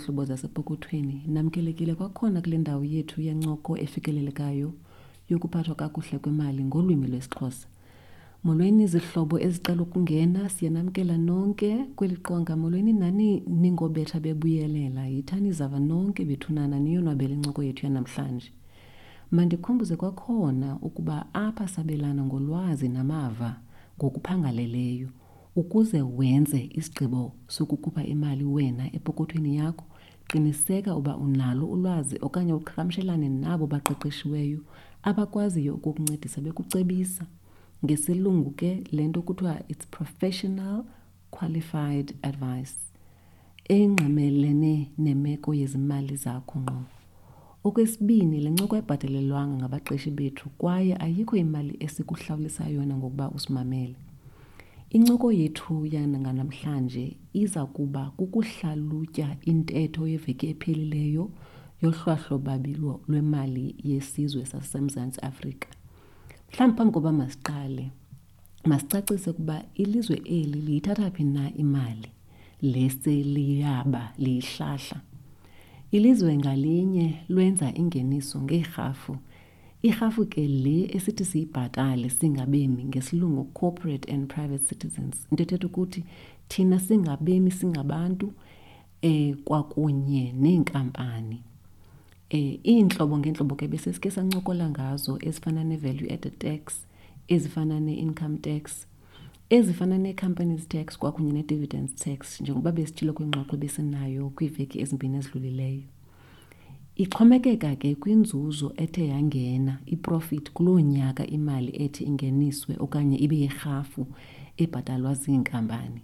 nezihlobo zasepokothweni namkelekile kwakhona kule ndawo yethu yencoko efikelelekayo yokuphathwa kakuhle kwemali ngolwimi lwesiXhosa. Molweni zihlobo ezicela ukungena siyanamkela nonke kweli qonga. Molweni nani ningobetha bebuyelela? Yithani zava nonke bethunana niyonwabela incoko yethu yanamhlanje? Mandikhumbuze kwakhona ukuba apha sabelana ngolwazi namava ngokuphangaleleyo ukuze wenze isigqibo sokukhupha imali wena epokothweni yakho qiniseka uba unalo ulwazi okanye uqhagamshelane nabo baqeqeshiweyo abakwaziyo ukukuncedisa bekucebisa. Ngesilungu ke le nto kuthiwa it's professional qualified advice engqamelene nemeko yezimali zakho ngqo. Okwesibini le ncoko ayibhatalelwanga ngabaqeshi bethu kwaye ayikho imali esikuhlawulisa yona ngokuba usimamele. Incoko yethu yanangamhlanje iza kuba kukuhlalutya intetho yeveki ephelileyo yohlwahlo babilo lwemali yesizwe sasemzantsi afrika. Mhlawumbi phambi koba masiqale masicacise ukuba ilizwe eli liyithatha phi na imali leseliyaba liyihlahla. Ilizwe ngalinye lwenza ingeniso ngeerhafu irhafu ke le esithi siyibhatale singabemi ngesilungu corporate and private citizens. Into ethetha ukuthi thina singabemi singabantu eh kwakunye neenkampani. Eh iintlobo ngeentlobo ke bese sike sancokola ngazo ezifana ne-value added tax ezifana ne-income tax ezifana ne-companies tax kwakunye ne-dividends tax. Njengoba besitshilo kwingxoxo besinayo kwiiveki ezimbini ezidlulileyo. Ixhomekeka ke kwinzuzo ethe yangena iprofit kuloo nyaka imali ethi ingeniswe okanye ibe yirhafu ebhatalwa ziinkampani.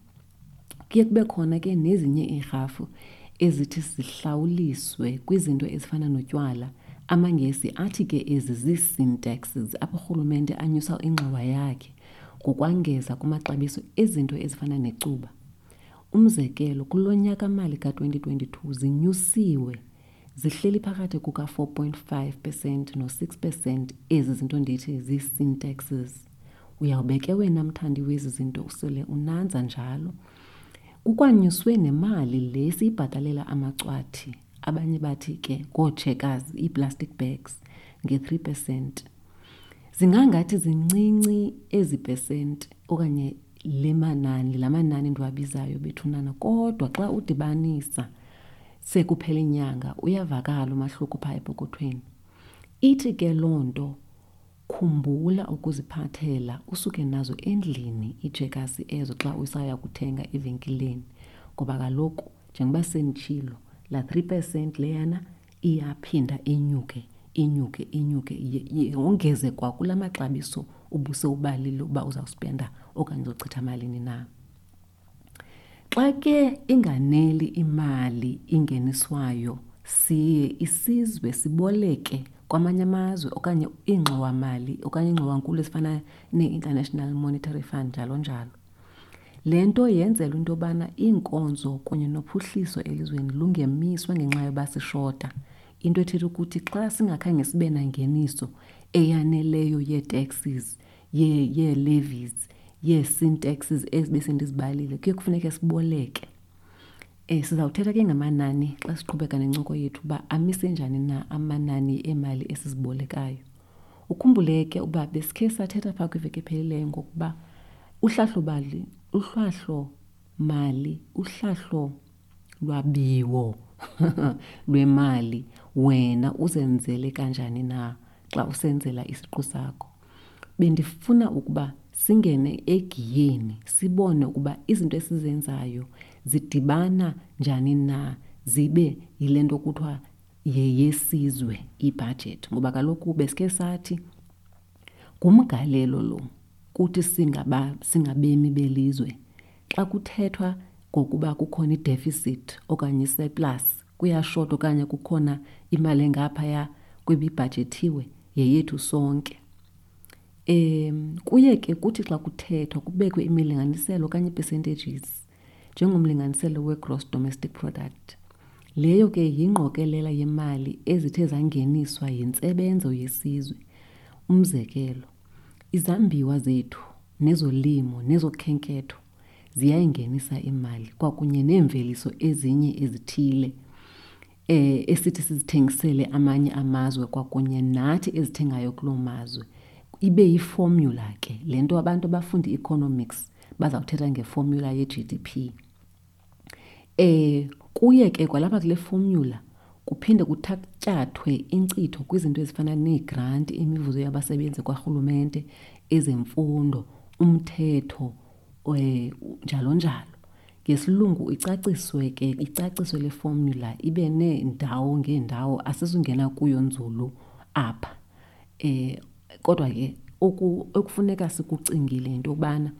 Kuye kube khona ke nezinye iirhafu ezithi zihlawuliswe kwizinto ezifana notywala. Amangesi athi ke ezi zii-sin taxes apho urhulumente anyusa ingxowa yakhe ngokwangeza kumaxabiso ezinto ezifana necuba. Umzekelo kulo nyaka mali ka-2022 zinyusiwe zihleli phakathi kuka-4.5 percent no-6 percent ezi zinto ndithi zii-sin taxes uyawubeke wena mthandi wezi zinto usele unanza njalo. Kukwanyuswe nemali le siyibhatalela amacwathi. Abanye bathi ke ngoocheckers ii-plastic bags nge-3 percent. Zingangathi zincinci ezi pesenti okanye le manani la manani ndiwabizayo bethunana kodwa xa udibanisa sekuphela inyanga uyavakala umahluko phaa epokothweni. Ithi ke loo nto khumbula ukuziphathela usuke nazo endlini iijekasi ezo xa usaya kuthenga evenkileni. Ngoba kaloku njengoba senditshilo laa 3 percent leyana iyaphinda inyuke inyuke inyuke yongeze kwakula maxabiso ubuse ubalile uba uzawuspenda okanye uzochitha malini na. Xa ke inganeli imali ingeniswayo siye isizwe siboleke kwamanye amazwe okanye iingxowamali okanye iingxowankulu ezifana nee-international monetary fund njalo njalo. Le nto yenzelwa into yobana iinkonzo kunye nophuhliso elizweni lungemiswa ngenxa yoba sishota. Into ethetha ukuthi xa singakhange sibe nangeniso eyaneleyo yee-taxes yee-levies yee-sin taxes ezi besendizibalile kuye kufuneke siboleke. Um sizawuthetha ke ngamanani xa siqhubeka nencoko yethu uba amise njani na amanani emali esizibolekayo. Ukhumbule ke uba besikhe sathetha phaa kwiveki ephelileyo ngokuba uhlahlo bali uhlahlo mali uhlahlo lwabiwo lwemali. Wena uzenzele kanjani na xa usenzela isiqu sakho? Bendifuna ukuba singene egiyeni sibone ukuba izinto esizenzayo zidibana njani na zibe yile nto kuthiwa yeyesizwe ibhajethi ngoba kaloku besikhe sathi ngumgalelo lo kuthi singaba singabemi belizwe. Xa kuthethwa ngokuba kukhona i-deficit okanye i-surplus kuyashota okanye kukhona imali engaphaya kwebibhajethiwe yeyethu sonke. Um kuye ke kuthi xa kuthethwa kubekwe imilinganiselo okanye ii-percentages njengomlinganiselo we-gross domestic product. Leyo ke yingqokelela yemali ezithe zangeniswa yintsebenzo yesizwe. Umzekelo izambiwa zethu nezolimo nezokhenketho ziyayingenisa imali kwakunye neemveliso ezinye ezithile eh esithi sizithengisele amanye amazwe kwakunye nathi ezithengayo kuloo mazwe ibe yiformula ke. Lento abantu abafunda economics baza kuthetha ngeformula ye-GDP eh kuye ke kwalapha kule formula kuphinde kuthatyathwe inkcitho kwizinto ezifana neegranti imivuzo yabasebenzi kwarhulumente ezemfundo umthetho eh njalo njalo. Ngesilungu icaciswe ke icaciswe le formula ibe neendawo ngeendawo asizungena kuyo nzulu apha. Eh kodwa ke okufuneka sikucingile into yokubana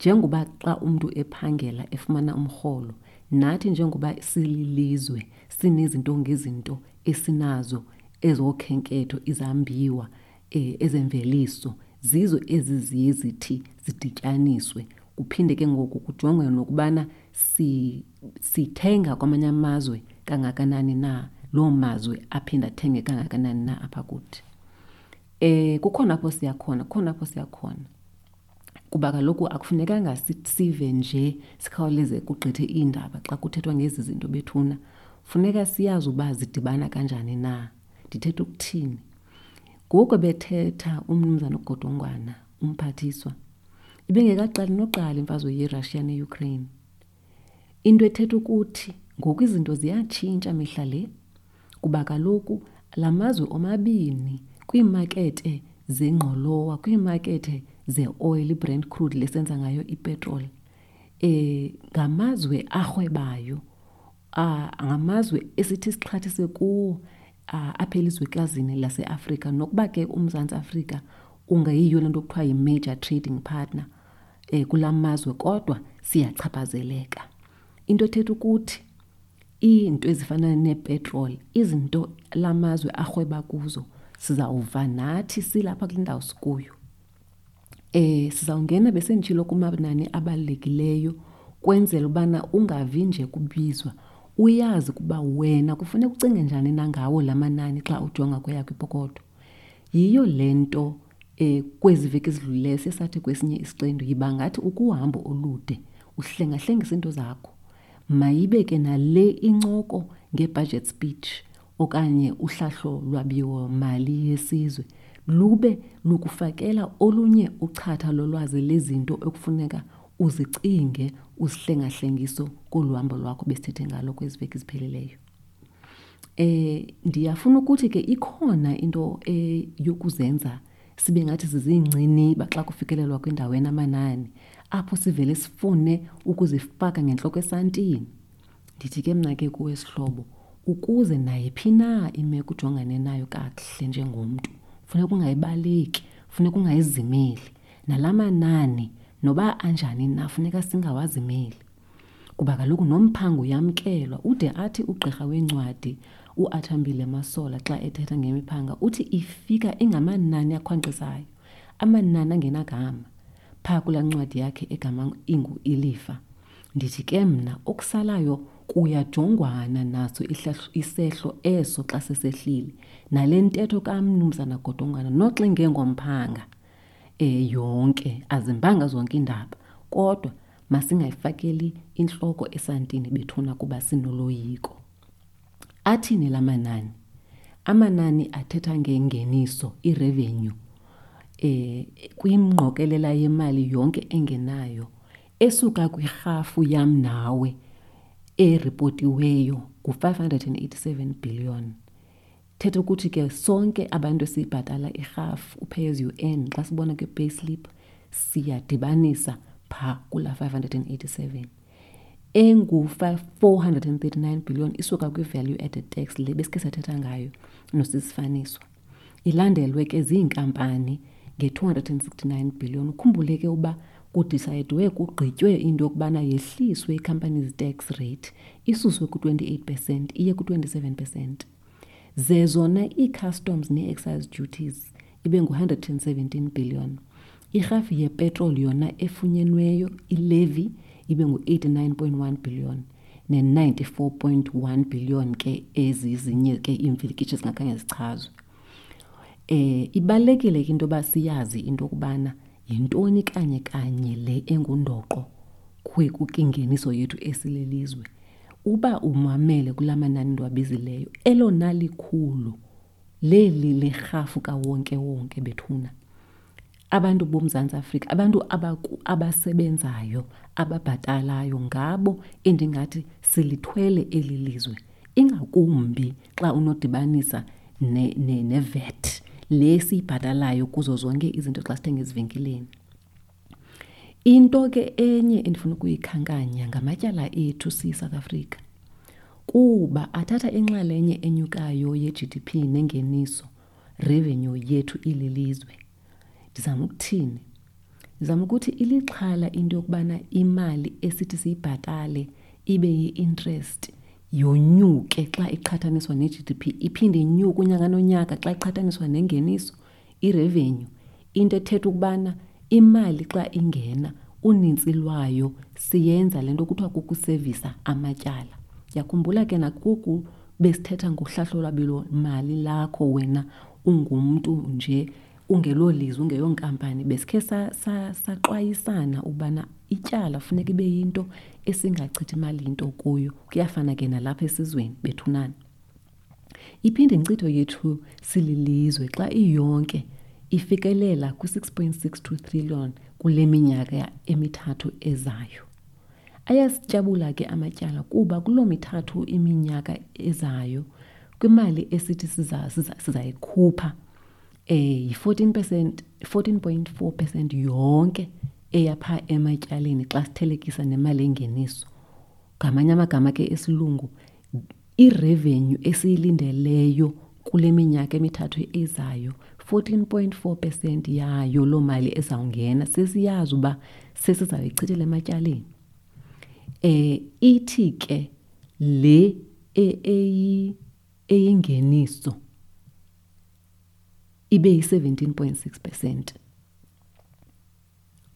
njengoba xa umntu ephangela efumana umrholo nathi njengoba sililizwe sinezinto ngezinto esinazo ezokhenketho izambiwa eh, ezemveliso zizo eziziye zithi zidityaniswe. Kuphinde ke ngoku kujongwe nokubana si sithenga kwamanye amazwe kangakanani na loo mazwe aphinda athenge kangakanani na apha kuthi. Eh kukhona apho siyakhona kukhona apho siyakhona. Kuba kaloku akufunekanga sive nje sikhawuleze kugqithe iindaba xa kuthethwa ngezi zinto bethuna. Funeka siyazi uba zidibana kanjani na ndithetha ukuthini. Ngoku bethetha umnumzana ugodongwana umphathiswa ibingekaqali noqala imfazwe yerussia neukraine. Into ethetha ukuthi ngoku izinto ziyatshintsha mihla le kuba kaloku la mazwe omabini kwiimakethe zengqolowa kwiimakethe ze-oil i-brand crude lesenza ngayo ipetroli eh ngamazwe arhwebayo ngamazwe esithi sixhathise kuwo apha elizwekazini laseAfrika. Nokuba ke uMzantsi Afrika ungayiyo lento kuthiwa yi-major trading partner eh kulamazwe kodwa siyachaphazeleka. Into ethetha ukuthi iinto ezifana nepetrol izinto lamazwe arhweba kuzo sizawuva nathi silapha kule ndawo sikuyo. Eh sizawungena besenditshilo kumanani abalulekileyo kwenzela ubana ungavi nje kubizwa. Uyazi kuba wena kufuneka ucinge njani nangawo lamanani xa ujonga kweyakho ipokotho yiyo lento eh kwezi veki ezidlulileyo sesathi kwesinye isiqendu yiba ngathi ukuhambo olude uhlengahlengisa into zakho. Mayibe ke nale incoko ngebudget speech. Okanye uhlahlo lwabiwo mali yesizwe lube lukufakela olunye uchatha lolwazi lezinto ekufuneka uzicinge uzihlengahlengiso koluhambo lwakho besithethe ngalo kwezi veki zipheleleyo eh ndiyafuna ukuthi ke ikhona into eh yokuzenza sibe ngathi zizingcini baxa kufikelelwa kwindawo enamanani apho sivele sifune ukuzifaka ngentloko esantini. Ndithi ke mna ke kuwe sihlobo ukuze nayiphi na imeko ujongane nayo kakuhle njengomntu. Funeka ungayibaleki funeka ungayizimeli. Nalamanani noba anjani na funeka singawazimeli. Kuba kaloku nomphango uyamkelwa ude athi ugqirha wencwadi uathambile masola xa ethetha ngemiphanga uthi ifika ingamanani akhwankqisayo amanani angenagama. Phaa kulaa ncwadi yakhe egama ingu ilifa ndithi ke mna okusalayo kuyajongwana naso isehlo eso xa sesehlile. Nale ntetho kamnumzana godongwana noxa ngengomphanga eh yonke azimbanga zonke indaba kodwa masingayifakeli inhloko esantini bethuna kuba sinoloyiko. Athini lamanani amanani athetha ngengeniso irevenue eh kwimngqokelela yemali yonke engenayo esuka kwirhafu yam nawe eripotiweyo ngu-587 billion. Thetha ukuthi ke sonke abantu esiyibhatala irhafu upay as you earn xa sibona kwi-payslip siyadibanisa phaa kula 587 engu-439 billion isuka kwi-value added tax le besikhe sathetha ngayo nosisifaniswa ilandelwe ke ziinkampani nge-269 billion. Ukhumbule ke uba kudisayidwe kugqitywe into yokubana yehliswe i-companies tax rate isuswe ku-28 percent iye ku-27 percent. Zezona ii-customs nee-excise duties ibe ngu-117 billion. Irhafu yepetroli yona efunyenweyo ilevy ibe ngu-89.1 billion ne-94.1 billion ke ezizinye ke iimvelikishi zingakhange zichazwe. Eh ibalulekile ke into yoba siyazi into yokubana yintoni kanye kanye le engundoqo kwingeniso yethu esilelizwe. Uba umamele kula manani ndiwabizileyo elona likhulu leli lerhafu kawonke wonke bethuna. Abantu boMzantsi Afrika abantu abasebenzayo ababhatalayo ngabo endingathi silithwele eli lizwe. Ingakumbi xa unodibanisa ne-VAT le siyibhatalayo kuzo zonke izinto xa sithenga ezivenkileni. Into ke enye endifuna ukuyikhankanya ngamatyala ethu siyi-South Africa kuba athatha inxalenye enyukayo ye-G_D_P nengeniso revenue yethu ililizwe. Ndizama ukuthini? Ndizama ukuthi ilixhala into yokubana imali esithi siyibhatale ibe yi-interest. Yonyuke xa iqhathaniswa ne-G_D_P iphinde inyuke unyaka nonyaka xa iqhathaniswa nengeniso irevenue. Into ethetha ukubana imali xa ingena unintsi lwayo siyenza le nto kuthiwa kukusevisa amatyala. Yakhumbula ke nakuku besithetha ngohlahlo lwabelo mali lakho wena ungumntu nje ungelo lizwe ungeyonkampani besikhe saxwayisana sa, sa ubana ityala funeka ibe yinto esingachithi imali into kuyo. Kuyafana ke nalapha esizweni bethunana. Iphinde inkcitho yethu sililizwe xa iyonke ifikelela kwi-6.62 trillion kule minyaka emithathu ezayo. Ayasityabula ke amatyala kuba kuloo mithathu iminyaka ezayo kwimali esithi sizayikhupha siza, siza eh yi-14 percent 14.4 percent yonke eyapha ematyaleni xa sithelekisa nemali engeniso. Ngamanye amagama ke esilungu irevenue esiyilindeleyo kule minyaka emithathu ezayo 14.4 percent yayo loo mali ezawungena sesiyazi uba sesizawuyichithela ematyaleni. Eh ithi ke le eyingeniso ibe yi-17.6 percent.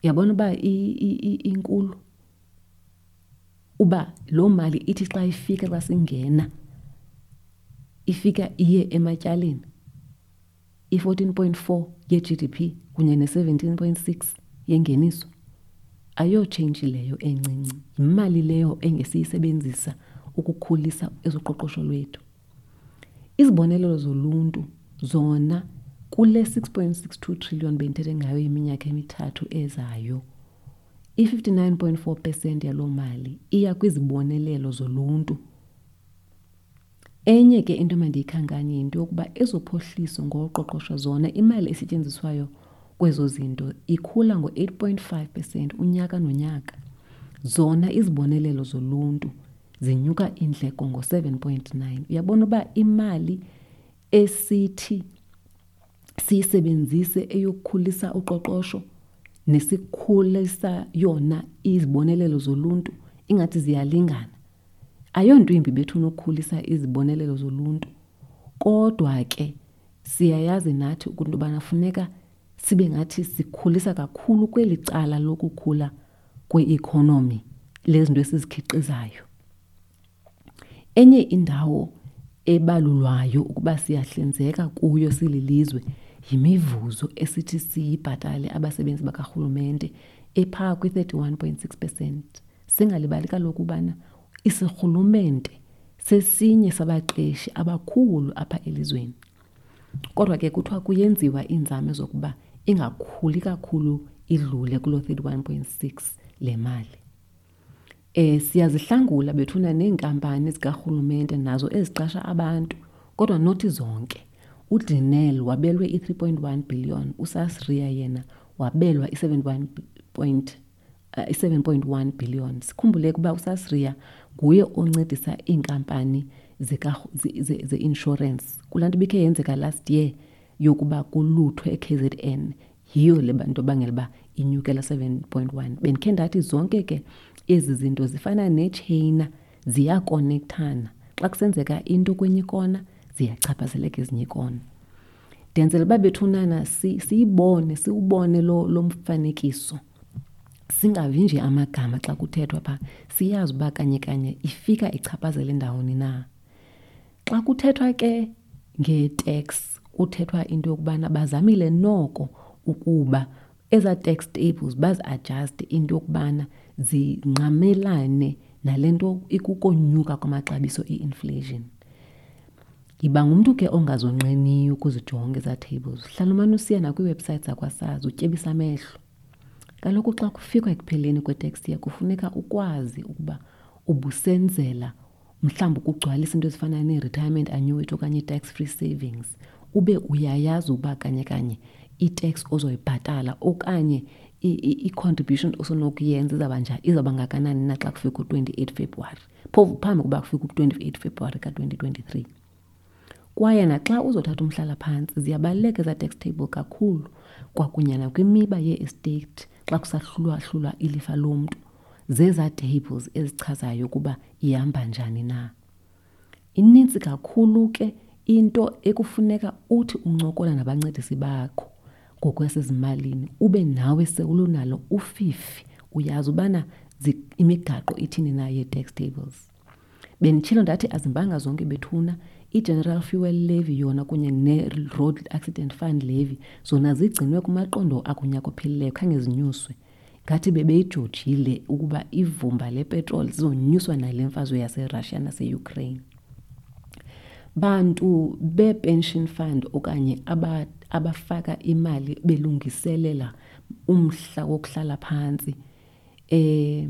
Uyabona uba inkulu? Uba loo mali ithi xa ifika xa singena ifika iye ematyaleni i-14.4 ye-GDP kunye ne-17.6 yengeniso ayotsheyintshi leyo encinci. Yimali leyo engesiyisebenzisa ukukhulisa ezoqoqosho lwethu. Izibonelelo zoluntu zona kule 6.62 trillion bendithethe ngayo iminyaka emithathu ezayo i-59.4 percent yaloo mali iya kwizibonelelo zoluntu. Enye ke into mandiyikhankanye yinto yokuba ezophuhliso ngoqoqosho zona imali esetyenziswayo kwezo zinto ikhula ngo-8.5 percent unyaka nonyaka. Zona izibonelelo zoluntu zinyuka iindleko ngo-7.9 uyabona uba imali esithi siyisebenzise eyokukhulisa uqoqosho nesikhulisa yona izibonelelo zoluntu ingathi ziyalingana. Ayonto imbi bethuna ukukhulisa izibonelelo zoluntu. Kodwa ke siyayazi nathi ukuntu yobana funeka sibe ngathi sikhulisa kakhulu kweli cala lokukhula kwe-economy lezinto esizikhiqizayo. Enye indawo ebalulwayo ukuba siyahlinzeka kuyo sililizwe yimivuzo esithi siyibhatale abasebenzi bakarhulumente ephaa kwi-31.6 percent. Singalibali kaloku ubana isirhulumente sesinye sabaqeshi abakhulu apha elizweni. Kodwa ke kuthiwa kuyenziwa iinzame zokuba ingakhuli kakhulu idlule kuloo 31.6 le mali. Eh siyazihlangula bethuna neenkampani zikarhulumente nazo eziqasha abantu kodwa nothi zonke. uDinel wabelwe i3.1 billion uSasria yena wabelwa i7.1 point uh, i7.1 billion. Sikhumbule ukuba uSasria nguye oncedisa iinkampani ze-insurance. Kulaa nto ibikhe yenzeka last year yokuba kuluthwe e-KZN yiyo le bantu bangela uba inyukela 7.1 bendikhe ndathi zonke ke ezi zinto zifana netsheyina ziyakonekthana xa kusenzeka into kwenye ikona ziyachaphazeleka ezinye ikona. Ndenzela uba bethunana siyibone si siwubone lo, lo mfanekiso. Singavi nje amagama xa kuthethwa phaa siyazi uba kanye kanye ifika ichaphazele ndawoni na. Xa kuthethwa ke nge-tax kuthethwa into yokubana bazamile noko ukuba eza tax tables bazi-ajuste into yokubana zinqamelane nale nto ikukonyuka kwamaxabiso i-inflation yiba ngumntu ke ongazonqeniyo ukuzijonga ezaa tables. Hlala umane usiya nakwiiwebhsayithi zakwasazi utyebisa amehlo. Kaloku xa kufikwa ekupheleni kwetekst year kufuneka ukwazi ukuba ubusenzela mhlawumbi ukugcwalisa into ezifana nee-retirement annuity okanye i-tax free savings. Ube uyayazi ukuba kanye kanye i-tax ozoyibhatala okanye i-contribution osonokuyenza izawuba nja izawuba ngakanani na xa kufika u-twenty-eight february. Phofu phambi ukuba kufika u-twenty-eight february ka-twenty twenty-three kwaye naxa uzothatha umhlala umhlalaphantsi ziyabaluleka eza tax table kakhulu kwakunye nakwimiba ye-estate xa kusahlulwahlulwa ilifa lomntu. Zezaa tables ezichazayo ukuba ihamba njani na. Inintsi kakhulu ke into ekufuneka uthi uncokola nabancedisi bakho ngokwasezimalini ube nawe sewulunalo ufifi. Uyazi ubana imigaqo ithini na yee-tax tables. Benditshilo ndathi azimbanga zonke bethuna i-general fuel levy yona kunye ne-road accident fund levy zona zigcinwe kumaqondo akunyaka ophelileyo khange zinyuswe. Ngathi bebeyijojile ukuba ivumba lepetroli zizonyuswa nale mfazwe yaserussia naseukraine. Bantu be-pension fund okanye abafaka imali belungiselela umhla wokuhlala phantsi eh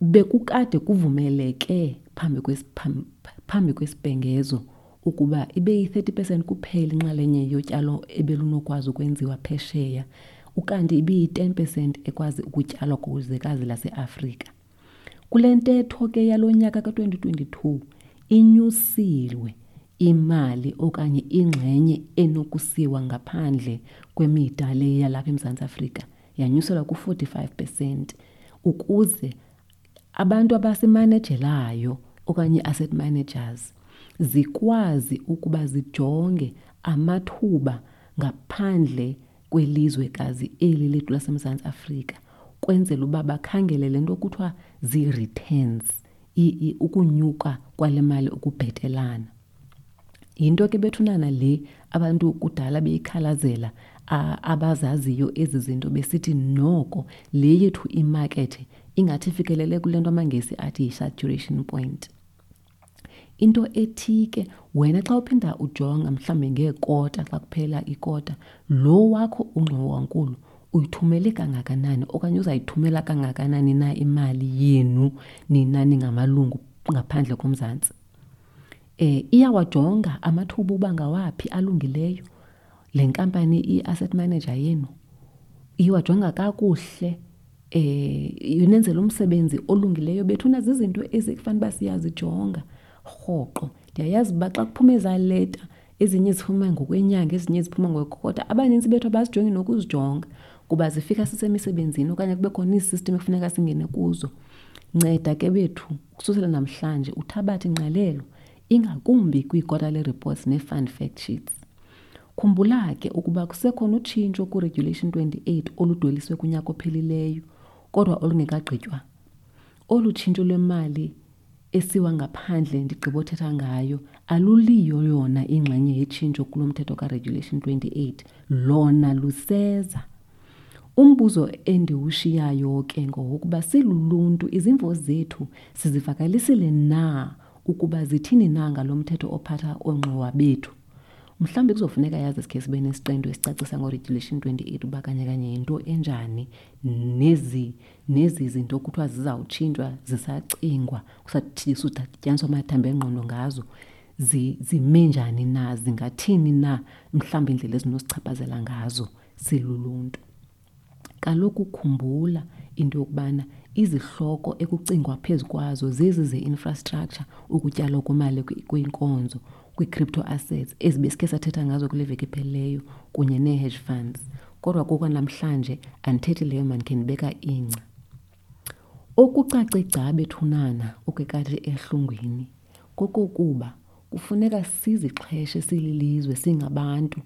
bekukade kuvumeleke phambi kwesiphambi phambi kwesibhengezo ukuba ibe yi-30% kuphela inxalenye yotyalo ebelunokwazi ukwenziwa phesheya ukanti ibiyi-10% ekwazi ukutyalwa kwizwekazi laseAfrika. Kule ntetho ke yalo nyaka ka-2022 inyusiwe imali okanye ingxenye enokusiwa ngaphandle kwemida le yalapha eMzantsi Afrika yanyuselwa ku-45% ukuze abantu abasimanejelayo okanye asset managers zikwazi ukuba zijonge amathuba ngaphandle kwelizwekazi eli lethu laseMzantsi Afrika kwenzela uba bakhangele le nto kuthiwa zii-returns ukunyuka kwale mali ukubhetelana. Yinto ke bethunana le abantu kudala beyikhalazela abazaziyo ezi zinto besithi noko le yethu imakethe ingathi ifikelele kule nto amangesi athi yi-saturation point. Into ethi ke wena xa uphinda ujonga mhlambe ngeekota xa kuphela ikota lo wakho ungxowankulu uyithumele kangakanani okanye uzayithumela kangakanani na imali yenu nina ningamalungu ngaphandle komzantsi? Eh iyawajonga amathuba uba ngawaphi alungileyo. Le nkampani i-asset manager yenu iwajonga kakuhle eh umsebenzi olungileyo bethuna zizinto ezifanele uba siyazijonga rhoqo. Ndiyayazi uba xa kuphuma ezaleta ezinye ziphuma ngokwenyanga ezinye ziphuma ngokwekota abaninzi bethu abazijongi nokuzijonga kuba zifika sisemisebenzini okanye kube khona iisystem ekufuneka singene kuzo. Nceda ke bethu ukususela namhlanje uthabathe ingqalelo ingakumbi kwiikota reports nee-fund fact sheets. Khumbula ke ukuba kusekhona utshintsho kuregulation 28 oludweliswe kunyaka ophelileyo kodwa olungekagqitywa. Olu tshintsho lwemali esiwa ngaphandle ndigqibothetha ngayo aluliyo yona ingxenye yetshintsho kulo mthetho karegulation 28 lona luseza. Umbuzo endiwushiyayo ke ngowokuba siluluntu izimvo zethu sizivakalisile na ukuba zithini na ngalo mthetho ophatha oongxowa bethu? Mhlawumbi kuzofuneka yazi sikhe sibe nesiqendu esicacisa ngo-regulation 28 uba kanye kanye yinto enjani nezi nezi zinto kuthiwa zizawutshintshwa zisacingwa kusathiswa udityaniswa amathambo engqondo ngazo zime njani na zingathini na mhlawumbi indlela ezinosichaphazela ngazo siluluntu kaloku khumbula into yokubana izihloko ekucingwa phezu kwazo zezi ze-infrastructure ukutyalwa kwemali kwinkonzo kwii-crypto assets ezi besikhe sathetha ngazo kule veki ephelileyo kunye nee-hedge funds. Kodwa kokwanamhlanje andithethi leyo mandikhe ndibeka ingca. Okucace gca bethunana okwekade ehlungwini kokokuba kufuneka sizixheshe sililizwe singabantu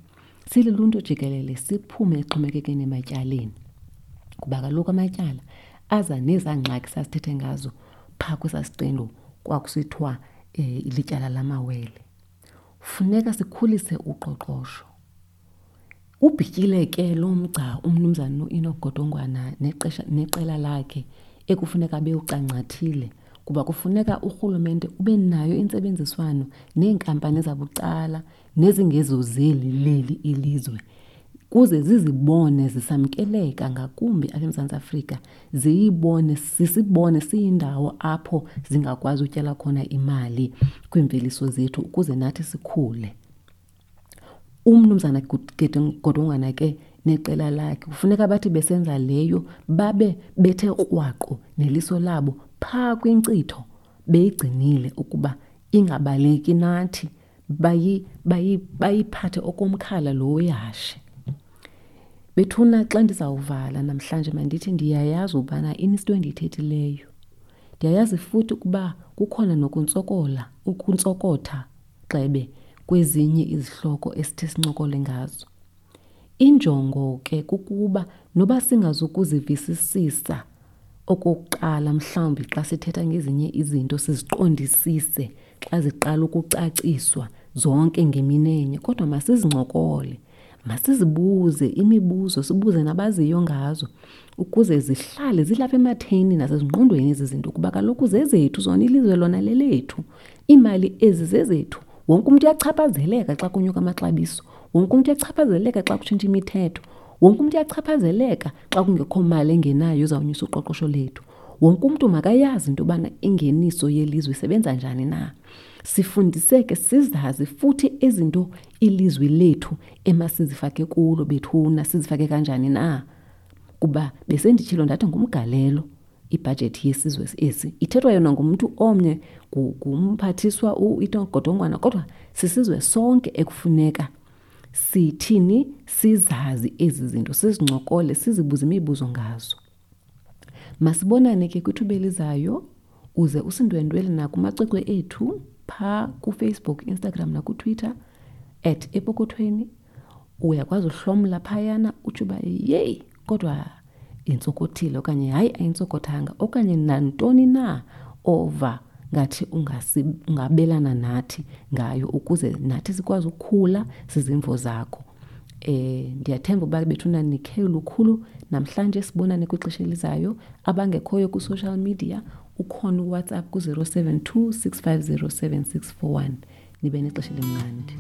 sililuntu jikelele siphume exhomekekeni ematyaleni. Kuba kaloku amatyala aza nezaa ngxaki sasithethe ngazo phaa kwesasiqendu kwakusithiwa um lityala lamawele. Funeka sikhulise uqoqosho. Ubhityile ke lo mgca umnumzana uEnoch Godongwana nexesha neqela lakhe ekufuneka bewucancathile kuba kufuneka urhulumente ube nayo intsebenziswano neenkampani zabucala nezingezozeli leli ilizwe. Kuze zizibone zisamkeleka ngakumbi apha eMzantsi Afrika ziyibone sisibone siyindawo apho zingakwazi utyala khona imali kwiimveliso zethu ukuze nathi sikhule. Umnumzana Godongwana ke neqela lakhe kufuneka bathi besenza leyo babe bethe krwaqo neliso labo phaa kwinkcitho beyigcinile ukuba ingabaleki nathi bayiphathe okomkhala lo wehashe. Bethuna xa ndizawuvala namhlanje mandithi ndiyayazi ubana inisito endiyithethileyo. Ndiyayazi futhi ukuba kukhona nokuntsokola, ukuntsokotha gxebe kwezinye izihloko esithe sincokole ngazo. Injongo ke kukuba noba singazukuzivisisisa okokuqala mhlawumbi xa sithetha ngezinye izinto siziqondisise xa ziqala ukucaciswa zonke ngeminenye kodwa masizincokole masizibuze imibuzo sibuze nabaziyo ngazo ukuze zihlale zilapha ematheni nasezingqondweni ezi zinto kuba kaloku zezethu zona ilizwe lona lelethu iimali ezi zezethu wonke umntu uyachaphazeleka xa kunyuka amaxabiso wonke umntu uyachaphazeleka xa kutshintsha imithetho wonke umntu uyachaphazeleka xa kungekho mali engenayo izawunyusa uqoqosho lethu. Wonke umntu makayazi into yobana ingeniso yelizwe isebenza njani na. Sifundiseke sizazi futhi izinto ilizwi lethu emasizifake kulo bethuna sizifake kanjani na. Kuba besenditshilo ndathi ngumgalelo ibhajethi yesizwe esi ithethwa yona ngumntu omnye ngumphathiswa itogodongwana kodwa sisizwe sonke ekufuneka. Sithini? Sizazi ezi zinto sizincokole sizibuze imibuzo ngazo. Masibonane ke kwithuba elizayo uze usindwendwele nakumaciko ethu phaa kufacebook instagram nakutwitter at epokothweni. Uyakwazi uhlomla phayana utsho uba yeyi kodwa intsokothile okanye hayi ayintsokothanga okanye nantoni na ova ngathi ungabelana nathi ngayo ukuze nathi sikwazi ukukhula zizimvo zakho. Eh ndiyathemba uba bethuna nikhe lukhulu namhlanje sibonane kwixesha elizayo. Abangekhoyo kwi-social media ukhona uWhatsApp ku-072 650 7641 nibe nexesha elimnandi